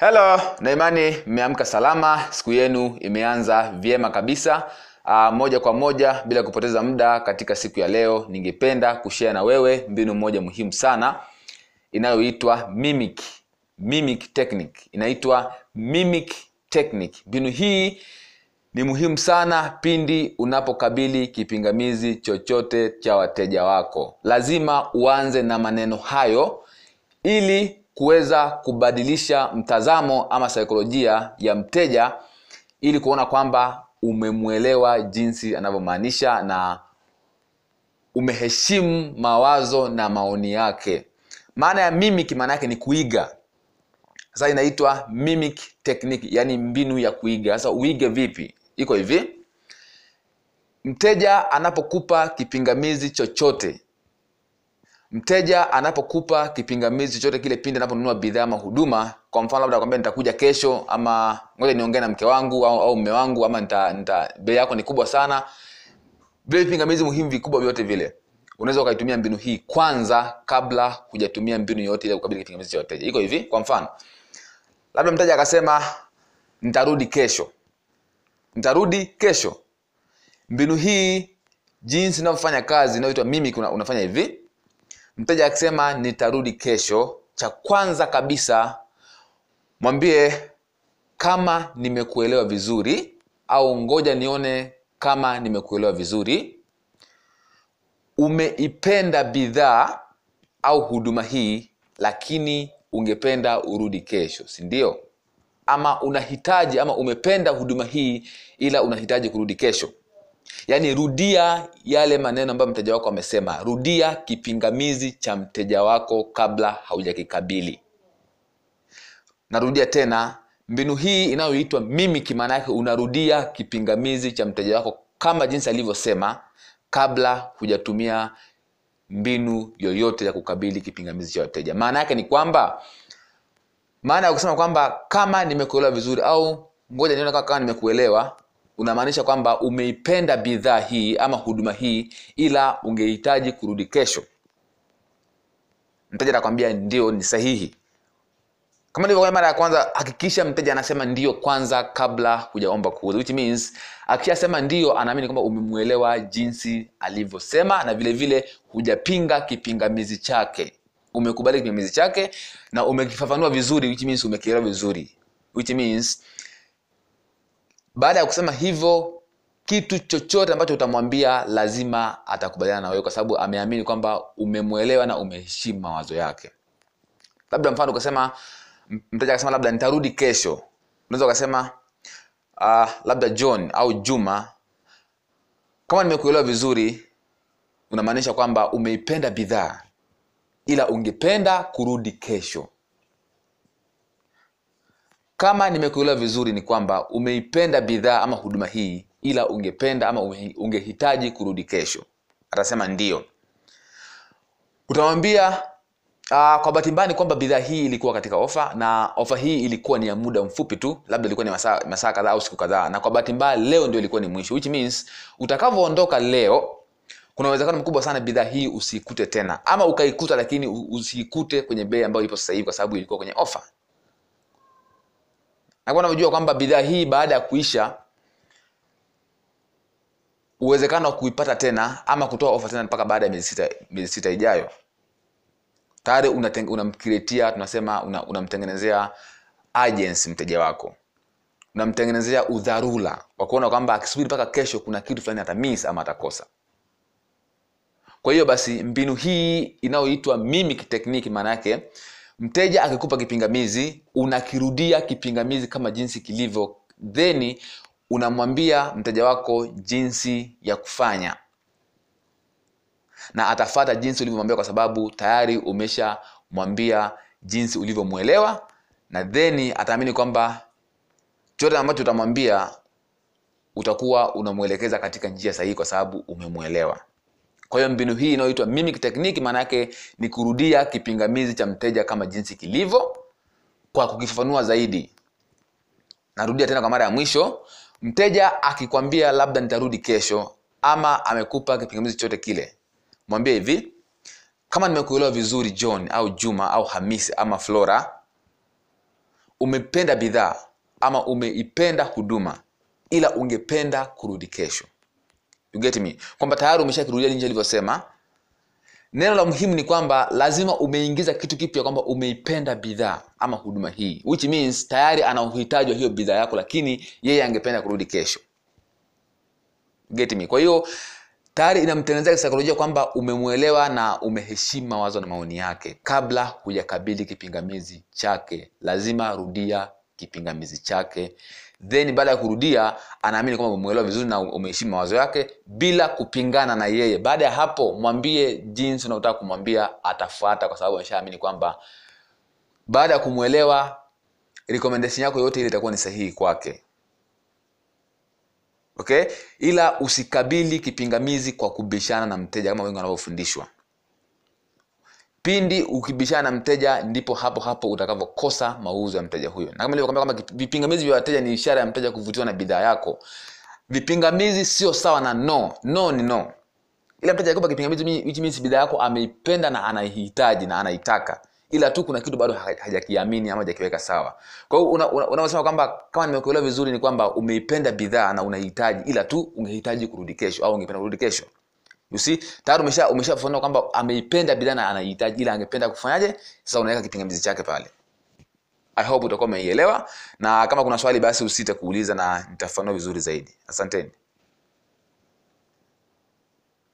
Hello, na imani mmeamka salama, siku yenu imeanza vyema kabisa. Uh, moja kwa moja bila kupoteza muda katika siku ya leo, ningependa kushare na wewe mbinu moja muhimu sana inayoitwa mimic mimic technique. Inaitwa mimic technique. Mbinu hii ni muhimu sana pindi unapokabili kipingamizi chochote cha wateja wako. Lazima uanze na maneno hayo ili kuweza kubadilisha mtazamo ama saikolojia ya mteja ili kuona kwamba umemwelewa jinsi anavyomaanisha na umeheshimu mawazo na maoni yake. Maana ya mimic maana yake ni kuiga. Sasa inaitwa mimic technique yani mbinu ya kuiga. Sasa uige vipi? Iko hivi. Mteja anapokupa kipingamizi chochote mteja anapokupa kipingamizi chochote kile pindi anaponunua bidhaa ama huduma kwa mfano labda akwambia nitakuja kesho ama ngoja niongee na mke wangu au, au mme wangu ama nita, nita bei yako ni kubwa sana. Vile vipingamizi muhimu vikubwa vyote vile unaweza ukaitumia mbinu hii kwanza kabla hujatumia mbinu yoyote ile kukabili kipingamizi cha wateja. Iko hivi kwa mfano labda mteja akasema nitarudi kesho. Nitarudi kesho. Mbinu hii jinsi inavyofanya kazi inayoitwa mimi unafanya hivi mteja akisema nitarudi kesho. Cha kwanza kabisa mwambie kama nimekuelewa vizuri au ngoja nione kama nimekuelewa vizuri. Umeipenda bidhaa au huduma hii lakini ungependa urudi kesho si ndio? Ama unahitaji ama umependa huduma hii ila unahitaji kurudi kesho yaani rudia yale maneno ambayo mteja wako amesema. Rudia kipingamizi cha mteja wako kabla haujakikabili. Narudia tena mbinu hii inayoitwa mimiki maana yake unarudia kipingamizi cha mteja wako kama jinsi alivyosema kabla hujatumia mbinu yoyote ya kukabili kipingamizi cha wateja. Maana yake ni kwamba maana ya kusema kwamba kama nimekuelewa vizuri au ngoja nione kama nimekuelewa unamaanisha kwamba umeipenda bidhaa hii ama huduma hii ila ungehitaji kurudi kesho. Mteja atakwambia ndio ni sahihi. Kama nilivyokwambia mara ya kwanza hakikisha mteja anasema ndio kwanza kabla hujaomba kuuza which means akishasema ndio anaamini kwamba umemwelewa jinsi alivyosema na vile vile hujapinga kipingamizi chake. Umekubali kipingamizi chake na umekifafanua vizuri which means umekielewa vizuri which means baada ya kusema hivyo kitu chochote ambacho utamwambia lazima atakubaliana na wewe kwa sababu ameamini kwamba umemwelewa na umeheshimu mawazo yake. Labda mfano ukasema mteja akasema labda nitarudi kesho. Unaweza ukasema uh, labda john au juma kama nimekuelewa vizuri unamaanisha kwamba umeipenda bidhaa ila ungependa kurudi kesho kama nimekuelewa vizuri ni kwamba umeipenda bidhaa ama huduma hii ila ungependa ama ungehitaji kurudi kesho. Atasema ndio. Utamwambia uh, kwa bahati mbaya ni kwamba bidhaa hii ilikuwa katika ofa na ofa hii ilikuwa ni ya muda mfupi tu labda ilikuwa ni masaa, masaa kadhaa au siku kadhaa na kwa bahati mbaya leo ndio ilikuwa ni mwisho which means utakavyoondoka leo kuna uwezekano mkubwa sana bidhaa hii usiikute tena. Ama ukaikuta lakini usiikute kwenye bei ambayo ipo sasa hivi kwa sababu ilikuwa kwenye ofa nakuwa navyojua kwamba bidhaa hii baada ya kuisha uwezekano wa kuipata tena ama kutoa ofa tena mpaka baada ya miezi sita, miezi sita ijayo. Tayari una tunasema unamtengenezea una agency mteja wako. Unamtengenezea udharura wa kuona kwamba akisubiri mpaka kesho kuna kitu fulani atamiss ama atakosa kwa hiyo basi mbinu hii inayoitwa mimic technique maana yake mteja akikupa kipingamizi unakirudia kipingamizi kama jinsi kilivyo theni unamwambia mteja wako jinsi ya kufanya. Na atafata jinsi ulivyomwambia kwa sababu tayari umeshamwambia jinsi ulivyomwelewa na theni ataamini kwamba chote ambacho utamwambia utakuwa unamwelekeza katika njia sahihi kwa sababu umemwelewa kwa hiyo mbinu hii inayoitwa mimic technique maana yake ni kurudia kipingamizi cha mteja kama jinsi kilivyo. Kwa kukifafanua zaidi narudia tena kwa mara ya mwisho mteja akikwambia labda nitarudi kesho ama amekupa kipingamizi chochote kile mwambie hivi kama nimekuelewa vizuri john au juma au hamisi ama flora umependa bidhaa ama umeipenda huduma ila ungependa kurudi kesho you get me? Kwamba tayari umeshakirudia jinsi alivyosema. Neno la muhimu ni kwamba lazima umeingiza kitu kipya kwamba umeipenda bidhaa ama huduma hii which means tayari ana uhitaji wa hiyo bidhaa yako lakini yeye angependa kurudi kesho. Get me? Kwa hiyo tayari inamtengenezea kisaikolojia kwamba umemwelewa na umeheshimu mawazo na maoni yake kabla hujakabili kipingamizi chake. Lazima rudia kipingamizi chake. Then baada ya kurudia anaamini kwamba umeelewa vizuri na umeheshimu mawazo yake bila kupingana na yeye. Baada ya hapo mwambie jinsi unaotaka kumwambia atafuata kwa sababu ameshaamini kwamba baada ya kumwelewa recommendation yako yote ile itakuwa ni sahihi kwake. Okay? Ila usikabili kipingamizi kwa kubishana na mteja kama wengi wanavyofundishwa pindi ukibishana na mteja ndipo hapo hapo utakavyokosa mauzo ya mteja huyo. Na kama nilivyokwambia kwamba vipingamizi vya wateja ni ishara ya mteja kuvutiwa na bidhaa yako. Vipingamizi sio sawa na no. No ni no. Ila mteja akikupa kipingamizi which means bidhaa yako ameipenda na anaihitaji na anaitaka. Ila tu kuna kitu bado hajakiamini ama hajakiweka sawa. Kwa hiyo unavyosema una, una kwamba kama nimekuelewa vizuri ni kwamba umeipenda bidhaa na unahitaji ila tu ungehitaji kurudi kesho au ungependa kurudi kesho you see tayari umesha umeshafunua kwamba ameipenda bidhaa na anahitaji ila angependa kufanyaje? Sasa unaweka kipingamizi chake pale. I hope utakuwa umeielewa. Na kama kuna swali basi usite kuuliza na nitafanua vizuri zaidi. Asanteni